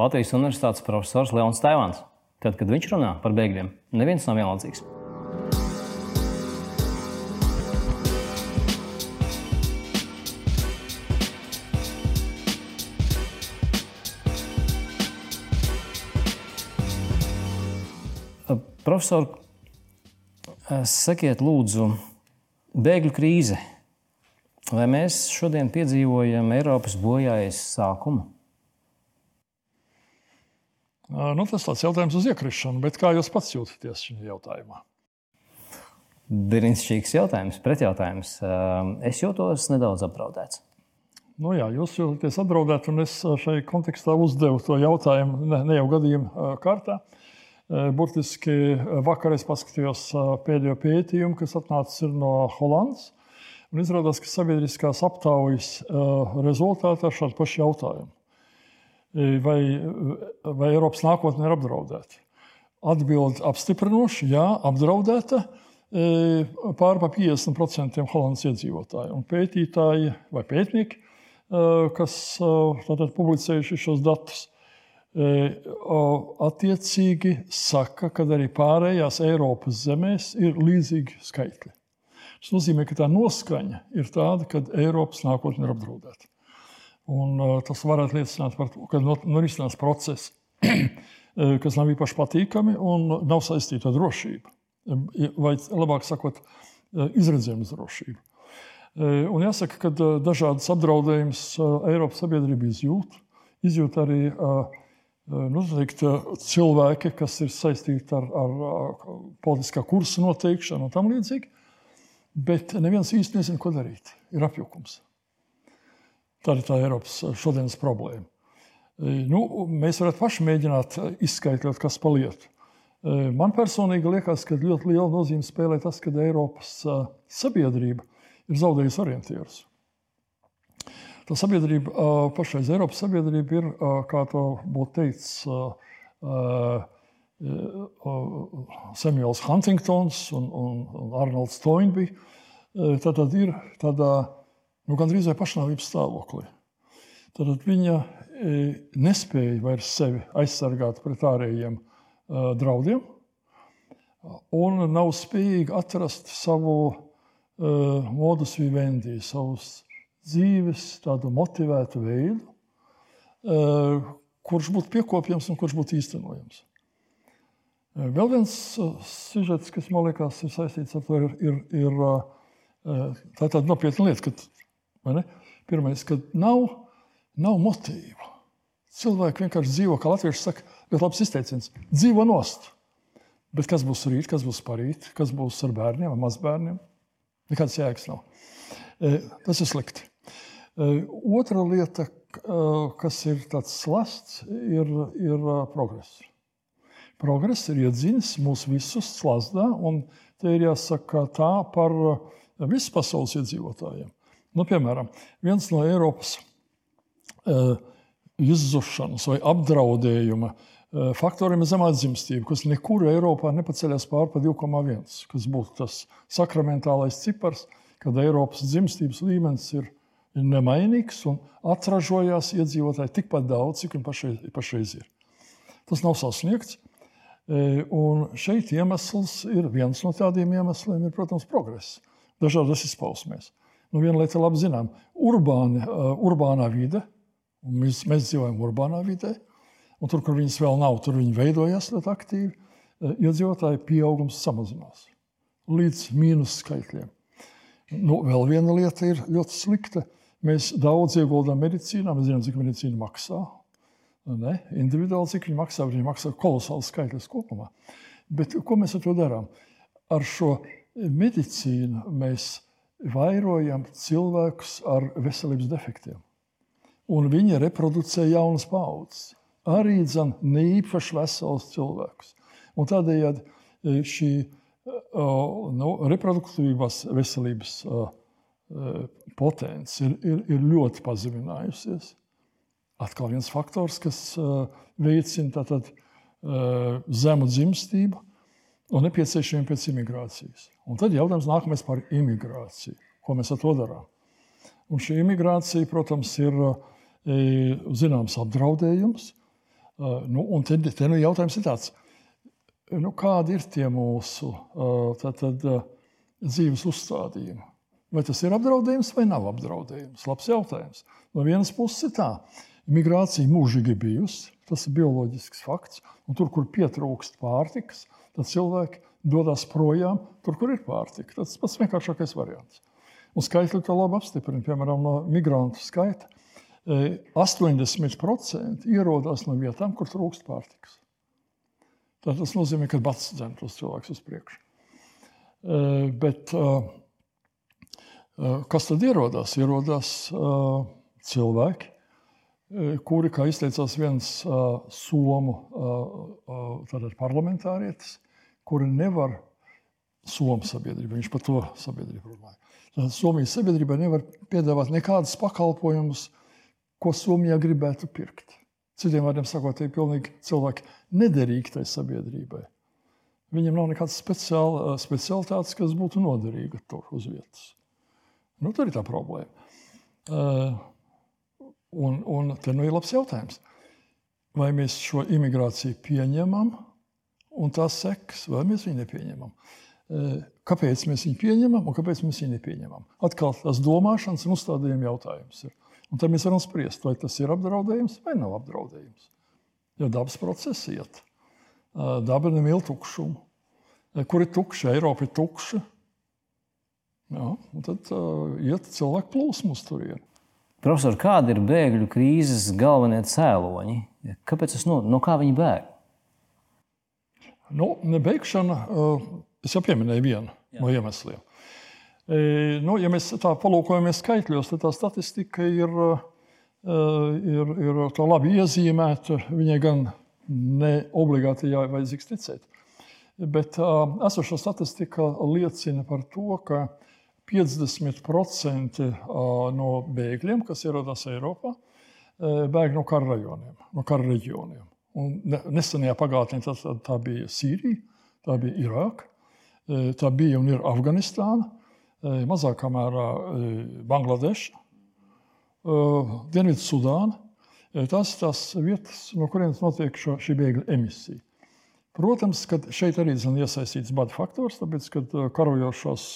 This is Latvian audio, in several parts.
Latvijas Universitātes profesors Leons Taivāns. Tad, kad viņš runā par bēgļiem, neviens nav vienaldzīgs. Profesor, sakiet, lūdzu, bēgļu krīze. Vai mēs šodien piedzīvojam Eiropas bojājas sākumu? Nu, tas ir jautājums uz iekrišanu, bet kā jūs pats jūtaties šajā jautājumā? Brīnišķīgs jautājums, pretjautājums. Es jūtos nedaudz apdraudēts. Nu, jā, jūs jūtaties apdraudēti, un es šai kontekstā uzdevu to jautājumu ne, ne jau gadījuma kārtā. Burtiski vakar es paskatījos pēdējo pētījumu, kas atnācis no Holandas. Izrādās, ka sabiedriskās aptaujas rezultātā ir šādi paši jautājumi vai, vai Eiropas nākotne ir apdraudēta? Atbilde apstiprinoša, jā, apdraudēta pār pa 50% Holandas iedzīvotāju. Un pētītāji vai pētnieki, kas tātad publicējuši šos datus, attiecīgi saka, ka arī pārējās Eiropas zemēs ir līdzīgi skaitļi. Tas nozīmē, ka tā noskaņa ir tāda, ka Eiropas nākotne ir apdraudēta. Un, uh, tas varētu liecināt par to, ka norisinās process, kas nav īpaši patīkami un nav saistīti ar drošību. Vai labāk sakot, izredzējumu drošību. Un jāsaka, ka dažādas apdraudējumus Eiropas sabiedrība izjūt. Izjūt arī nu, teikt, cilvēki, kas ir saistīti ar, ar politiskā kursa noteikšanu un tam līdzīgi. Bet neviens īsti nezina, ko darīt. Ir apjukums. Tā ir tā Eiropas šodienas problēma. E, nu, mēs varētu paši mēģināt izskaidrot, kas paliek. Man personīgi liekas, ka ļoti liela nozīme spēlē tas, ka Eiropas sabiedrība ir zaudējusi orientierus. Tā sabiedrība, pašreiz Eiropas sabiedrība ir, kā to būtu teicis Samuels Huntingtons un, un, un Arnolds Toynbee, tad ir tādā nu, gandrīz vai pašnāvības stāvoklī. Tad viņa e, nespēja vairs sevi aizsargāt pret ārējiem e, draudiem, un nav spējīga atrast savu e, modus vivendi, savus dzīves tādu motivētu veidu, kurš būtu piekopjams un kurš būtu īstenojams. Vēl viens sižets, kas man liekas, ir saistīts ar to, ir, ir, ir tā tāda nopietna lieta, ka Pirmais, ka nav, nav motīvu. Cilvēki vienkārši dzīvo, kā latvieši saka, ļoti labs izteiciens - dzīvo nost. Bet kas būs rīt, kas būs parīt, kas būs ar bērniem, ar mazbērniem? Nekādas jēgas nav. E, tas ir slikti. E, otra lieta, e, kas ir tāds slasts, ir, ir progress. Progress ir iedzinis mūs visus slazdā, un te ir jāsaka tā par visu pasaules iedzīvotājiem. Nu, piemēram, viens no Eiropas uh, izzušanas vai apdraudējuma uh, faktoriem ir zemā dzimstība, kas nekur Eiropā nepaceļas pāri par 2,1, kas būtu tas sakramentālais cipars, kad Eiropas dzimstības līmenis ir, ir nemainīgs un atražojās iedzīvotāji tikpat daudz, cik viņi pašreiz, pašreiz ir. Tas nav sasniegts. E, un šeit iemesls ir viens no tādiem iemesliem, ir, protams, progress dažādas izpausmēs. Nu, viena lieta ir labi zinām. Urbāni, uh, urbānā vide, mēs, mēs dzīvojam urbānā vidē, un tur, kur viņas vēl nav, tur viņi veidojas ļoti aktīvi. Uh, iedzīvotāju pieaugums samazinās līdz mīnus skaitļiem. Nu, vēl viena lieta ir ļoti slikta. Mēs daudz ieguldām medicīnā, mēs zinām, cik medicīna maksā. Ne? Individuāli, cik viņi maksā, viņi maksā kolosāli skaitļus kopumā. Bet ko mēs ar to darām? Ar šo medicīnu mēs vairojam cilvēkus ar veselības defektiem. Un viņi reproducē jaunas paudzes. Arī dzan, ne īpaši veselus cilvēkus. Un tādējādi e, šī e, nu, reproduktīvās veselības e, potence ir, ir, ir ļoti pazeminājusies. Atkal viens faktors, kas veicina tātad, zemu dzimstību un nepieciešamību pēc imigrācijas. Un tad jautājums nākamais par imigrāciju. Ko mēs ar to darām? Un šī imigrācija, protams, ir e, zināms apdraudējums. Nu, un te, te nu jautājums ir tāds, nu, kādi ir tie mūsu tad, tad, dzīves uzstādījumi? Vai tas ir apdraudējums vai nav apdraudējums? Labs jautājums. No vienas puses ir tā, migrācija mūžīgi bijusi, tas ir bioloģisks fakts, un tur, kur pietrūkst pārtikas, tad cilvēki dodas projām, tur, kur ir pārtika. Tas pats vienkāršākais variants. Un skaitļi to labi apstiprina. Piemēram, no migrantu skaita 80% e, ierodas no vietām, kur trūkst pārtikas. Tā tas nozīmē, ka bats dzem tos cilvēkus uz priekšu. E, bet e, kas tad ierodas? Ierodas cilvēki, kuri, kā izteicās viens somu parlamentārietis, kuri nevar Somu sabiedrību, viņš par to sabiedrību runāja. Somijas sabiedrībai nevar piedāvāt nekādus pakalpojumus, ko Somijā gribētu pirkt. Citiem vārdiem sakot, tie ir pilnīgi cilvēki nederīgi tai sabiedrībai. Viņam nav nekādas speciāla, specialitātes, kas būtu noderīga tur uz vietas. Nu, tur ir tā problēma. Uh, un, un te nu ir labs jautājums. Vai mēs šo imigrāciju pieņemam un tās sekas, vai mēs viņu nepieņemam? Uh, kāpēc mēs viņu pieņemam un kāpēc mēs viņu nepieņemam? Atkal tas domāšanas un uzstādījuma jautājums ir. Un tad mēs varam spriest, vai tas ir apdraudējums vai nav apdraudējums. Jo dabas process iet. Daba nemīl tukšumu. Kur ir tukša? Eiropa ir tukša. Jā, tad uh, iet cilvēku plūsmu uz turieni. Profesor, kādi ir bēgļu krīzes galvenie cēloņi? Kāpēc tas no, no kā viņi bēg? Nu, bēgšana, uh, es jau pieminēju vienu Jā. no iemesliem. Nu, ja mēs tā palūkojamies skaitļos, tad tā statistika ir, ir, ir labi iezīmēta. Viņai gan ne obligāti jāvajadzīgs ticēt. Bet esošā statistika liecina par to, ka 50% no bēgļiem, kas ierodas Eiropā, bēg no kara rajoniem, no kara reģioniem. Un nesenajā pagātnē tā, tā bija Sīrija, tā bija Irāka, tā bija un ir Afganistāna mazākā mērā Bangladeša, Dienvidu Sudāna. Tas ir tās vietas, no kurienes notiek šo, šī bēgļu emisija. Protams, ka šeit arī ir iesaistīts bada faktors, tāpēc, ka karojošās,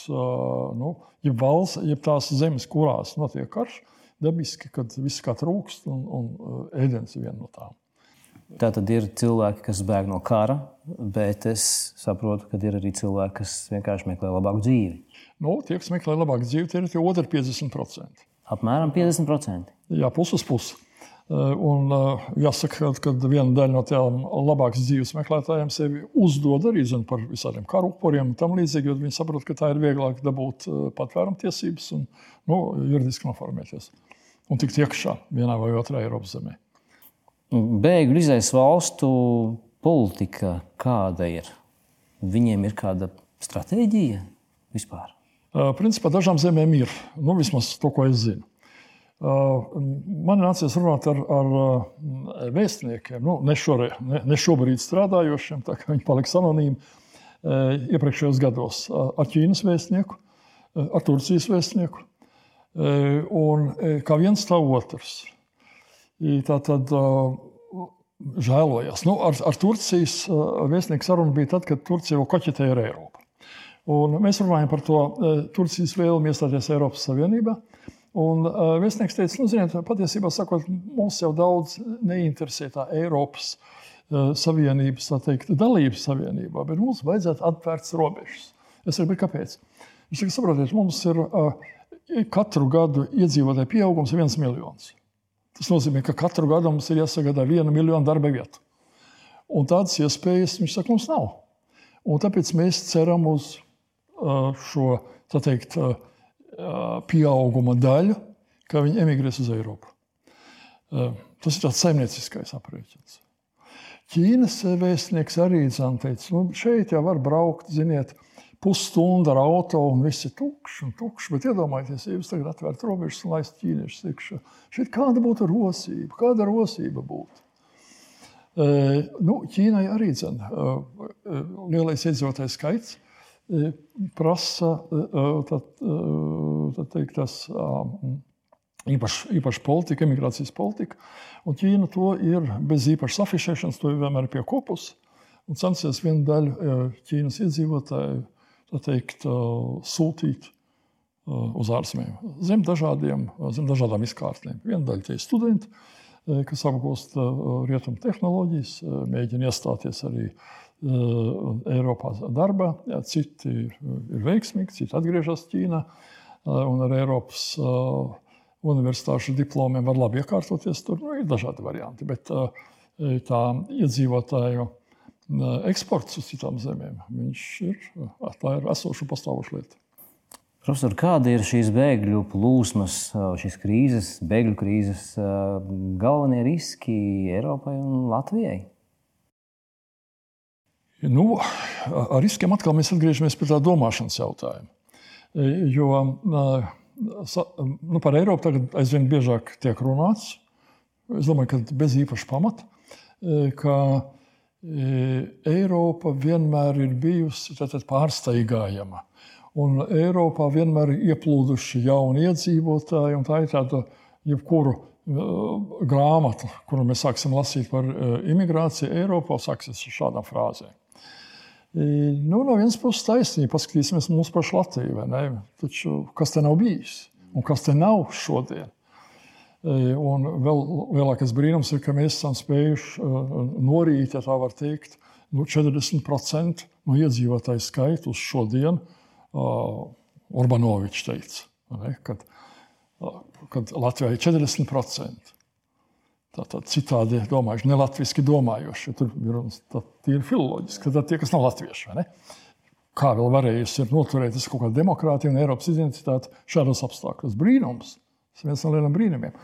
nu, jeb valsts, jeb tās zemes, kurās notiek karš, dabiski, kad viss kā trūkst, un, un ēdienas ir viena no tām. Tā tad ir cilvēki, kas bēg no kara, bet es saprotu, ka ir arī cilvēki, kas vienkārši meklē labāku dzīvi. Nu, tie, kas meklē labāku dzīvi, tie ir tie otri 50%. Apmēram 50%. Jā, puses pusi. Eh, un eh, jāsaka, ka viena daļa no tām labākas dzīves meklētājiem sevi uzdod arī zin, par visādiem karu upuriem un tam līdzīgi, jo viņi saprot, ka tā ir vieglāk dabūt eh, patvērumu tiesības un nu, juridiski noformēties un tikt iekšā vienā vai otrā Eiropas zemē. Bēgļu izējas valstu politika kāda ir? Viņiem ir kāda stratēģija vispār? Principā dažām zemēm ir, nu, vismaz to, ko es zinu. Man nācies runāt ar, ar vēstniekiem, nu, ne, šore, ne, ne šobrīd strādājošiem, tā kā viņi paliks anonīmi, iepriekšējos gados ar Ķīnas vēstnieku, ar Turcijas vēstnieku. Un kā viens tā otrs. Tā tad žēlojas. Nu, ar, ar Turcijas vēstnieku sarunu bija tad, kad Turcija vēl koķetēja ar Eiropu. Un mēs runājam par to eh, Turcijas vēlmi iestāties Eiropas Savienībā. Un uh, vēstnieks teica, nu, ziniet, patiesībā sakot, mums jau daudz neinteresē tā Eiropas uh, Savienības teikt, dalības savienībā, bet mums vajadzētu atvērt robežas. Es saprotu, kāpēc. Viņš saka, saprotiet, mums ir uh, katru gadu iedzīvotāju pieaugums viens miljons. Tas nozīmē, ka katru gadu mums ir jāsagādā viena miljona darba vietu. Un tādas iespējas viņš saka, mums nav. Un tāpēc mēs ceram uz šo teikt, pieauguma daļu, ka viņi emigrēs uz Eiropu. Tas ir tāds saimnieciskais aprēķins. Ķīnas vēstnieks arī teica, nu, šeit jau var braukt, ziniet, pusstundu ar auto un viss ir tukšs un tukšs. Bet iedomājieties, ja jūs tagad atvērtu robežas un laistu ķīniešus iekšā. Šeit kāda būtu rosība? Kāda rosība būtu? Uh, nu, Ķīnai arī ir uh, lielais iedzīvotājs skaits prasa tad, tad teikt, tas īpaši, īpaši politika, imigrācijas politika. Un Ķīna to ir bez īpašas afišēšanas, to vienmēr pie kopus un censies vienu daļu Ķīnas iedzīvotāju teikt, sūtīt uz ārzemēm, zem, dažādiem, zem dažādām izkārtnēm. Viena daļa tie ir studenti, kas apgūst rietumu tehnoloģijas, mēģina iestāties arī Eiropā darbā, citi ir veiksmīgi, citi atgriežas Ķīnā un ar Eiropas universitāšu diplomiem var labi iekārtoties. Tur nu, ir dažādi varianti, bet tā iedzīvotāju eksports uz citām zemēm, viņš ir, tā ir esoša pastāvoša lieta. Profesor, kāda ir šīs bēgļu plūsmas, šīs krīzes, bēgļu krīzes galvenie riski Eiropai un Latvijai? Nu, ar riskiem atkal mēs atgriežamies pie tā domāšanas jautājuma. Jo nu, par Eiropu tagad aizvien biežāk tiek runāts. Es domāju, ka bez īpaša pamata, ka Eiropa vienmēr ir bijusi pārsteigājama. Un Eiropā vienmēr ir ieplūduši jauni iedzīvotāji, tā ir tāda jebkuru grāmata, kuru mēs sāksim lasīt par imigrāciju Eiropā, sāksies ar šādām frāzēm. Nu, no vienas puses taisnība, paskatīsimies mūsu pašu Latviju. Taču kas te nav bijis un kas te nav šodien? Un vēl lielākais brīnums ir, ka mēs esam spējuši norīt, ja tā var teikt, nu, 40% no iedzīvotāju skaitu uz šodienu. Urbanovičs teica, ne, kad, kad Latvijā ir 40%. Tātad citādi domājuši, ne latviešu domājoši. Tur ir tīri filoloģiski, ka tie, kas nav latvieši. Kā vēl varējusi noturēt kaut kādu demokrātiju un Eiropas identitāti šādos apstākļos? Brīnums. Ir viens no lieliem brīnumiem.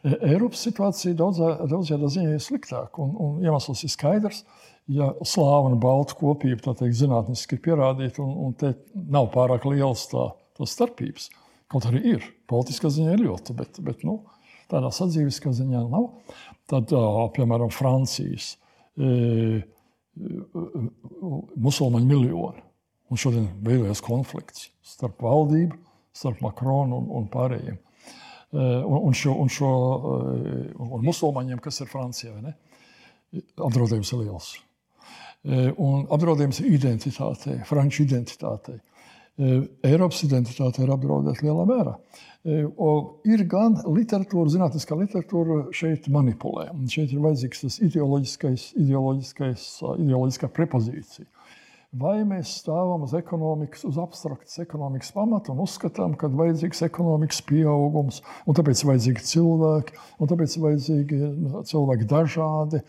E, Eiropas situācija daudzā, daudzā ziņā ir sliktāka. Un, un iemesls ir skaidrs. Ja slāva un balta kopība teikt, zinātniski ir pierādīta, un, un te nav pārāk liels tā, tā starpības, kaut arī ir. Politiskā ziņā ir ļoti, bet, bet nu, tādā sadzīviskā ziņā nav. Tad, piemēram, Francijas musulmaņu miljoni. Un šodien beidzas konflikts starp valdību, starp Makronu un, un pārējiem. Un, un, šo, un, šo, un musulmaņiem, kas ir Francijā, apdraudējums ir liels. Un apdraudējums ir identitātei, franču identitātei. Eiropas identitāte ir apdraudēta lielā mērā. Ir gan literatūra, zinātniskā literatūra šeit manipulē. Un šeit ir vajadzīgs tas ideoloģiskais, ideoloģiskais, ideoloģiskā prepozīcija. Vai mēs stāvam uz ekonomikas, uz abstraktas ekonomikas pamata un uzskatām, ka vajadzīgs ekonomikas pieaugums, un tāpēc ir vajadzīgi cilvēki, un tāpēc ir vajadzīgi cilvēki dažādi.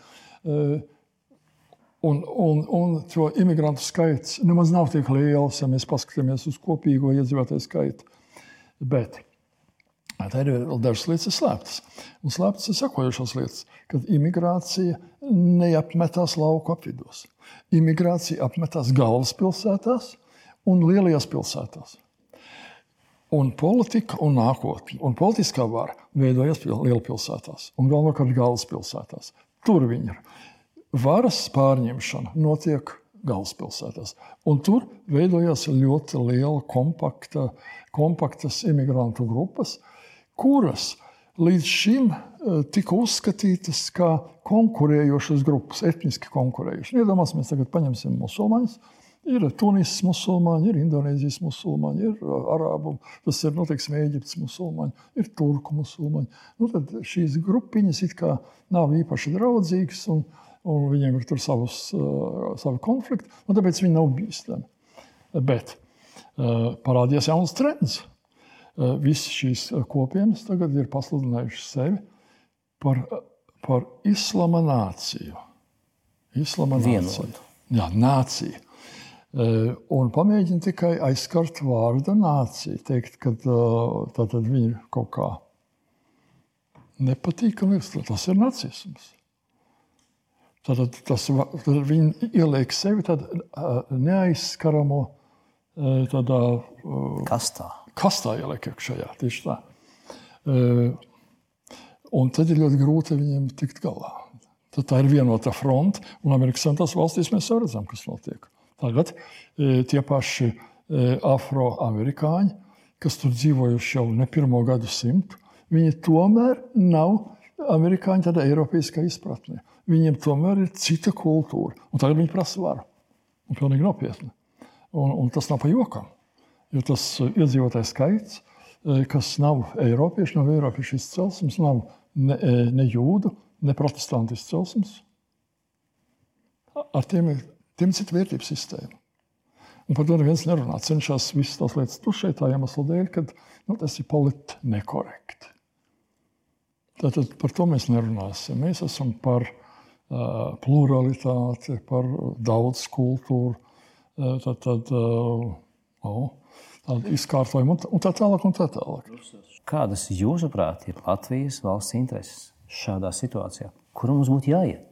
Un, un, un to imigrantu skaits nemaz nav tik liels, ja mēs paskatāmies uz kopīgo iedzīvotāju skaitu. Bet Tā ir vēl dažas lietas slēptas. Un slēptas ir sekojošas lietas, kad imigrācija neapmetās lauku apvidos. Imigrācija apmetās galvaspilsētās un lielajās pilsētās. Un politika un nākotne, un politiskā vara veidojas lielpilsētās un galvenokārt galvaspilsētās. Tur viņi ir. Varas pārņemšana notiek galvaspilsētās. Un tur veidojās ļoti liela, kompakta, kompaktas imigrantu grupas, kuras līdz šim eh, tika uzskatītas kā konkurējošas grupas, etniski konkurējošas. Iedomāsimies, tagad paņemsim musulmaņus. Ir Tunisas musulmaņi, ir Indonēzijas musulmaņi, ir eh, arābu, tas ir nu, teiksim, Eģiptes musulmaņi, ir turku musulmaņi. Nu, tad šīs grupiņas it kā nav īpaši draudzīgas, un, un viņiem ir tur savus, uh, savi konflikti, un tāpēc viņi nav bīstami. Bet uh, parādījās jauns trends. Visas šīs kopienas tagad ir pasludinājušas sevi par, par islama nāciju. Islama nācija. Jā, nācija. Un pamēģina tikai aizskart vārdu nācija. Teikt, ka tā tad viņi kaut kā nepatīkami ir. Tas ir nacisms. Tad, tas, tad viņi ieliek sevi tādā neaizskaramo tādā, kastā kastā ieliek iekšā. Tieši tā. Un tad ir ļoti grūti viņiem tikt galā. Tad tā ir vienota fronte, un Amerikas Savienotās valstīs mēs jau redzam, kas notiek. Tagad tie paši afroamerikāņi, kas tur dzīvojuši jau ne pirmo gadu simtu, viņi tomēr nav amerikāņu tādā eiropeiskā izpratnē. Viņiem tomēr ir cita kultūra. Un tagad viņi prasa varu. Un pilnīgi nopietni. Un, un tas nav pa jokam. Jo tas iedzīvotājs skaits, kas nav eiropieši, nav eiropiešu izcelsmes, nav ne, ne jūdu, ne protestantu izcelsmes. Ar tiem ir, tiem ir cita vērtības sistēma. Un par to neviens nerunā. Cenšas visas tās lietas tušēt tā iemesla dēļ, ka nu, tas ir politiski nekorekti. Tātad par to mēs nerunāsim. Mēs esam par uh, pluralitāti, par daudz kultūru, uh, tad, tad, uh, oh, tādu izkārtojumu un, un tā tālāk. Un tā tālāk. Kādas jūsuprāt ir Latvijas valsts intereses šādā situācijā? Kur mums būtu jāiet?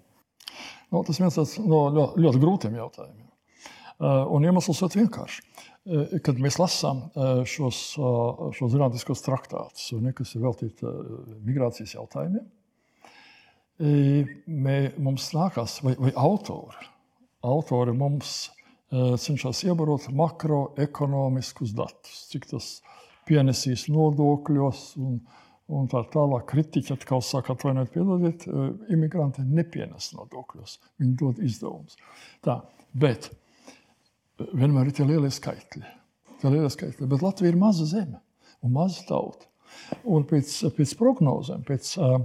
Nu, tas viens no ļoti, ļoti grūtiem jautājumiem. Uh, un iemesls ir vienkāršs. Uh, kad mēs lasām uh, šos, šos zinātniskos traktātus, kas ir veltīti migrācijas jautājumiem, mē, mums nākās, vai, vai autori, autori mums cenšas iebarot makroekonomiskus datus, cik tas pienesīs nodokļos un, un tā tālāk. Kritiķi atkal saka, atvainojiet, piedodiet, imigranti nepienes nodokļos, viņi dod izdevumus. Tā, bet vienmēr ir tie lielie skaitļi. Tie lielie skaitļi. Bet Latvija ir maza zeme un maza tauta. Un pēc, pēc prognozēm, pēc uh,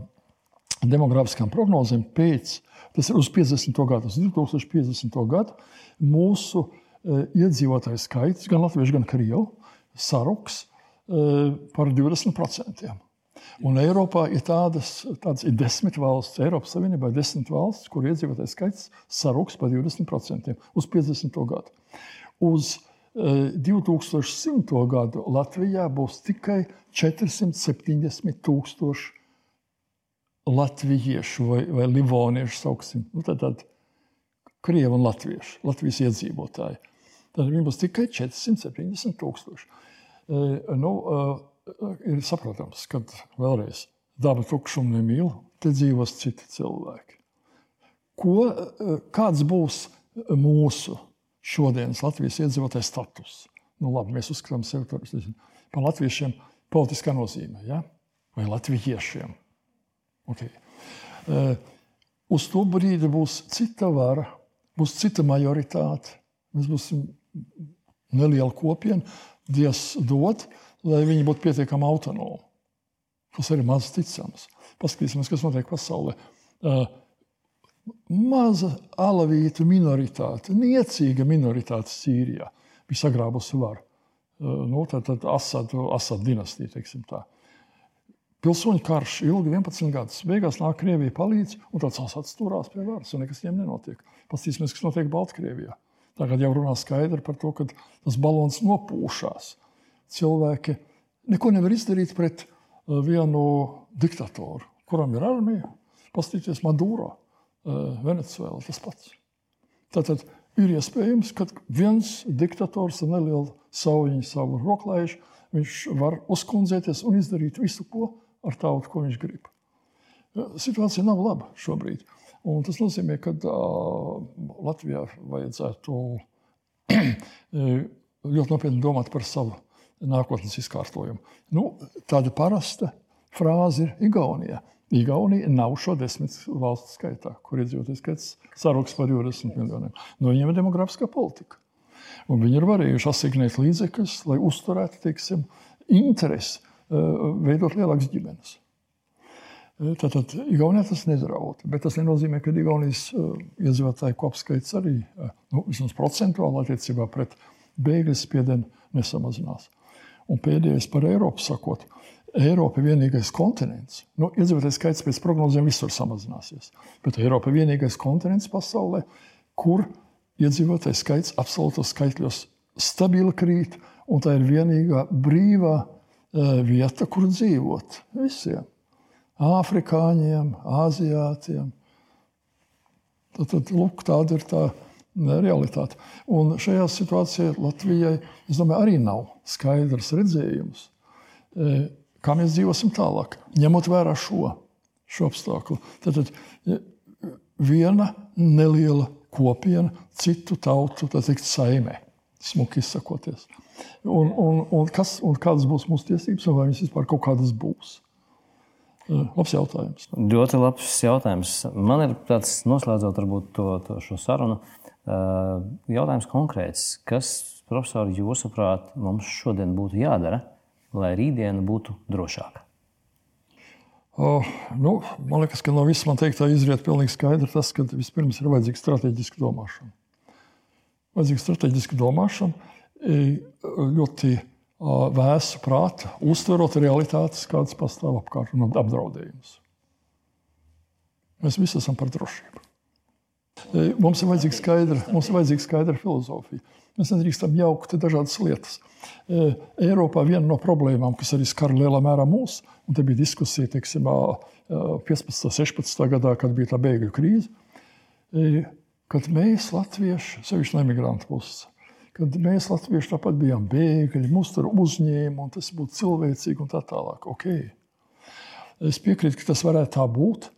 demogrāfiskām prognozēm, pēc, tas ir uz 50. gadu, uz 2050. gadu, mūsu uh, iedzīvotāju skaits, gan latviešu, gan krievu, saruks uh, par 20%. Un Eiropā ir tādas, tādas ir desmit valsts, Eiropas Savienībā ir desmit valsts, kur iedzīvotāju skaits saruks par 20% uz 50. gadu. Uz 2100. Eh, gadu Latvijā būs tikai 470 tūkstoši latviešu vai, vai livoniešu, sauksim. Nu, tad, tad krievi un latvieši, Latvijas iedzīvotāji. Tad viņi būs tikai 470 tūkstoši. E, nu, e, ir saprotams, ka vēlreiz daba tukšumu nemīl, te dzīvos citi cilvēki. Ko, e, kāds būs mūsu šodienas Latvijas iedzīvotāju status. Nu, labi, mēs uzskatām sevi par latviešiem politiskā nozīmē, ja? vai latviešiem. Okay. Uh, uz to brīdi būs cita vara, būs cita majoritāte. Mēs būsim neliela kopiena, Dievs dod, lai viņi būtu pietiekami autonomi. Tas arī maz ticams. Paskatīsimies, kas notiek pasaulē. Uh, maza alavītu minoritāte, niecīga minoritāte Sīrijā bija sagrābusi varu. Nu, tad tad Asadu, Asadu dinastija, teiksim tā. Pilsoņu karš ilgi 11 gadus. Beigās nāk Krievija palīdz, un tāds Asads turās pie varas, un nekas viņiem nenotiek. Paskatīsimies, kas notiek Baltkrievijā. Tagad jau runā skaidri par to, ka tas balons nopūšās. Cilvēki neko nevar izdarīt pret vienu diktatoru, kuram ir armija. Paskatīties Maduro Eh, Venecijā tas pats. Tātad ir iespējams, ka viens diktators ar nelielu savu roklaišu, viņš var uzkundzēties un izdarīt visu, ko ar tautu, ko viņš grib. Situācija nav laba šobrīd. Un tas nozīmē, ka uh, Latvijā vajadzētu ļoti nopietni domāt par savu nākotnes izkārtojumu. Nu, tāda parasta frāze ir Igaunijā. Igaunija nav šo desmit valstu skaitā, kur iedzīvotājs skaits saruks par 20 miljoniem. No viņiem ir demografiskā politika. Un viņi ir varējuši asignēt līdzekļus, lai uzturētu teiksim, interesi veidot lielākas ģimenes. Tātad Igaunijā tas nedraud, bet tas nenozīmē, ka Igaunijas iedzīvotāju kopskaits arī nu, procentuāli attiecībā pret bēgļu spiedienu nesamazinās. Un pēdējais par Eiropu sakot, Eiropa ir vienīgais kontinents. Nu, iedzīvotājs skaits pēc prognozēm visur samazināsies. Bet Eiropa ir vienīgais kontinents pasaulē, kur iedzīvotājs skaits absolūtos skaitļos stabili krīt, un tā ir vienīgā brīvā vieta, kur dzīvot visiem. Āfrikāņiem, aziātiem. Tad, tad lūk, tāda ir tā realitāte. Un šajā situācijā Latvijai domāju, arī nav skaidrs redzējums. Kā mēs dzīvosim tālāk, ņemot vērā šo, šo apstākļu. Tad, tad viena neliela kopiena, citu tautu teikt, saimē, smuki izsakoties. Un, un, un, kas, un kādas būs mūsu tiesības, vai viņas vispār kaut kādas būs? Labs jautājums. Ļoti labs jautājums. Man ir tāds noslēdzot varbūt, to, to šo sarunu. Jautājums konkrēts. Kas, profesori, jūsuprāt, mums šodien būtu jādara, lai rītdiena būtu drošāka? O, nu, man liekas, ka no visas man teiktā izriet pilnīgi skaidri tas, ka vispirms ir vajadzīga strateģiska domāšana. Vajadzīga strateģiska domāšana, ļoti vēsu prātu, uztverot realitātes, kādas pastāv apkārt un apdraudējumus. Mēs visi esam par drošību. Mums ir vajadzīga skaidra, mums ir vajadzīga skaidra filozofija. Mēs nedrīkstam jaukt dažādas lietas. Eiropā viena no problēmām, kas arī skar lielā mērā mūs, un te bija diskusija teiksim, 15. un 16. gadā, kad bija tā bēgļu krīze, kad mēs, latvieši, sevišķi no emigrantu puses, kad mēs, Latvieši, tāpat bijām bēgļi, mūs tur uzņēma, un tas būtu cilvēcīgi un tā tālāk. Okay. Es piekrītu, ka tas varētu tā būt,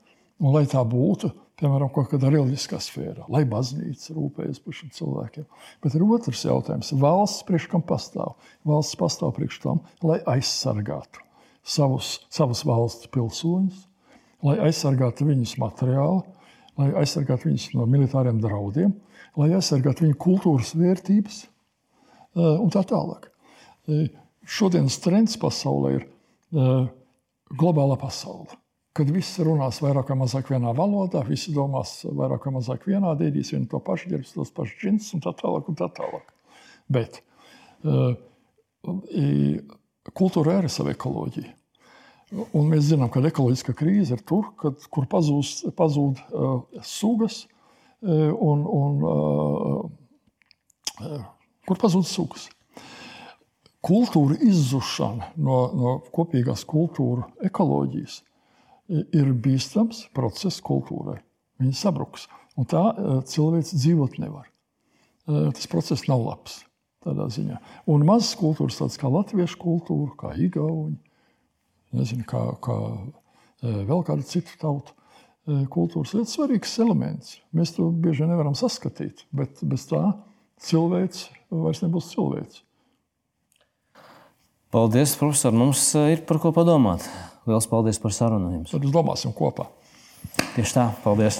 un lai tā būtu, piemēram, kaut kādā reliģiskā sfērā, lai baznīca rūpējas par šiem cilvēkiem. Bet ir otrs jautājums. Valsts priekš kam pastāv? Valsts pastāv priekš tam, lai aizsargātu savus, savus valsts pilsoņus, lai aizsargātu viņus materiāli, lai aizsargātu viņus no militāriem draudiem, lai aizsargātu viņu kultūras vērtības eh, un tā tālāk. Eh, šodienas trends pasaulē ir eh, globālā pasaule. Kad visi runās vairāk vai mazāk vienā valodā, visi domās vairāk vai mazāk vienādi, ēdīs vienu to pašu, ģērbs tos pašus džinsus un tā tālāk. Un tā tālāk. Bet kultūra ir sava ekoloģija. Un mēs zinām, ka ekoloģiskā krīze ir tur, kad, kur pazūd, pazūd uh, sugas, un, un kur pazūd sugas. Kultūra izzušana no, no kopīgās kultūra ekoloģijas ir bīstams process kultūrai. Viņa sabruks, un tā cilvēks dzīvot nevar. Tas process nav labs tādā ziņā. Un mazas kultūras, tādas kā latviešu kultūra, kā igauņi, nezinu, kā, kā vēl kāda cita tauta, kultūras ļoti svarīgs elements. Mēs to bieži nevaram saskatīt, bet bez tā cilvēks vairs nebūs cilvēks. Paldies, profesor. Mums ir par ko padomāt. Lielas paldies par sarunu jums. Tad domāsim kopā. Tieši tā, paldies.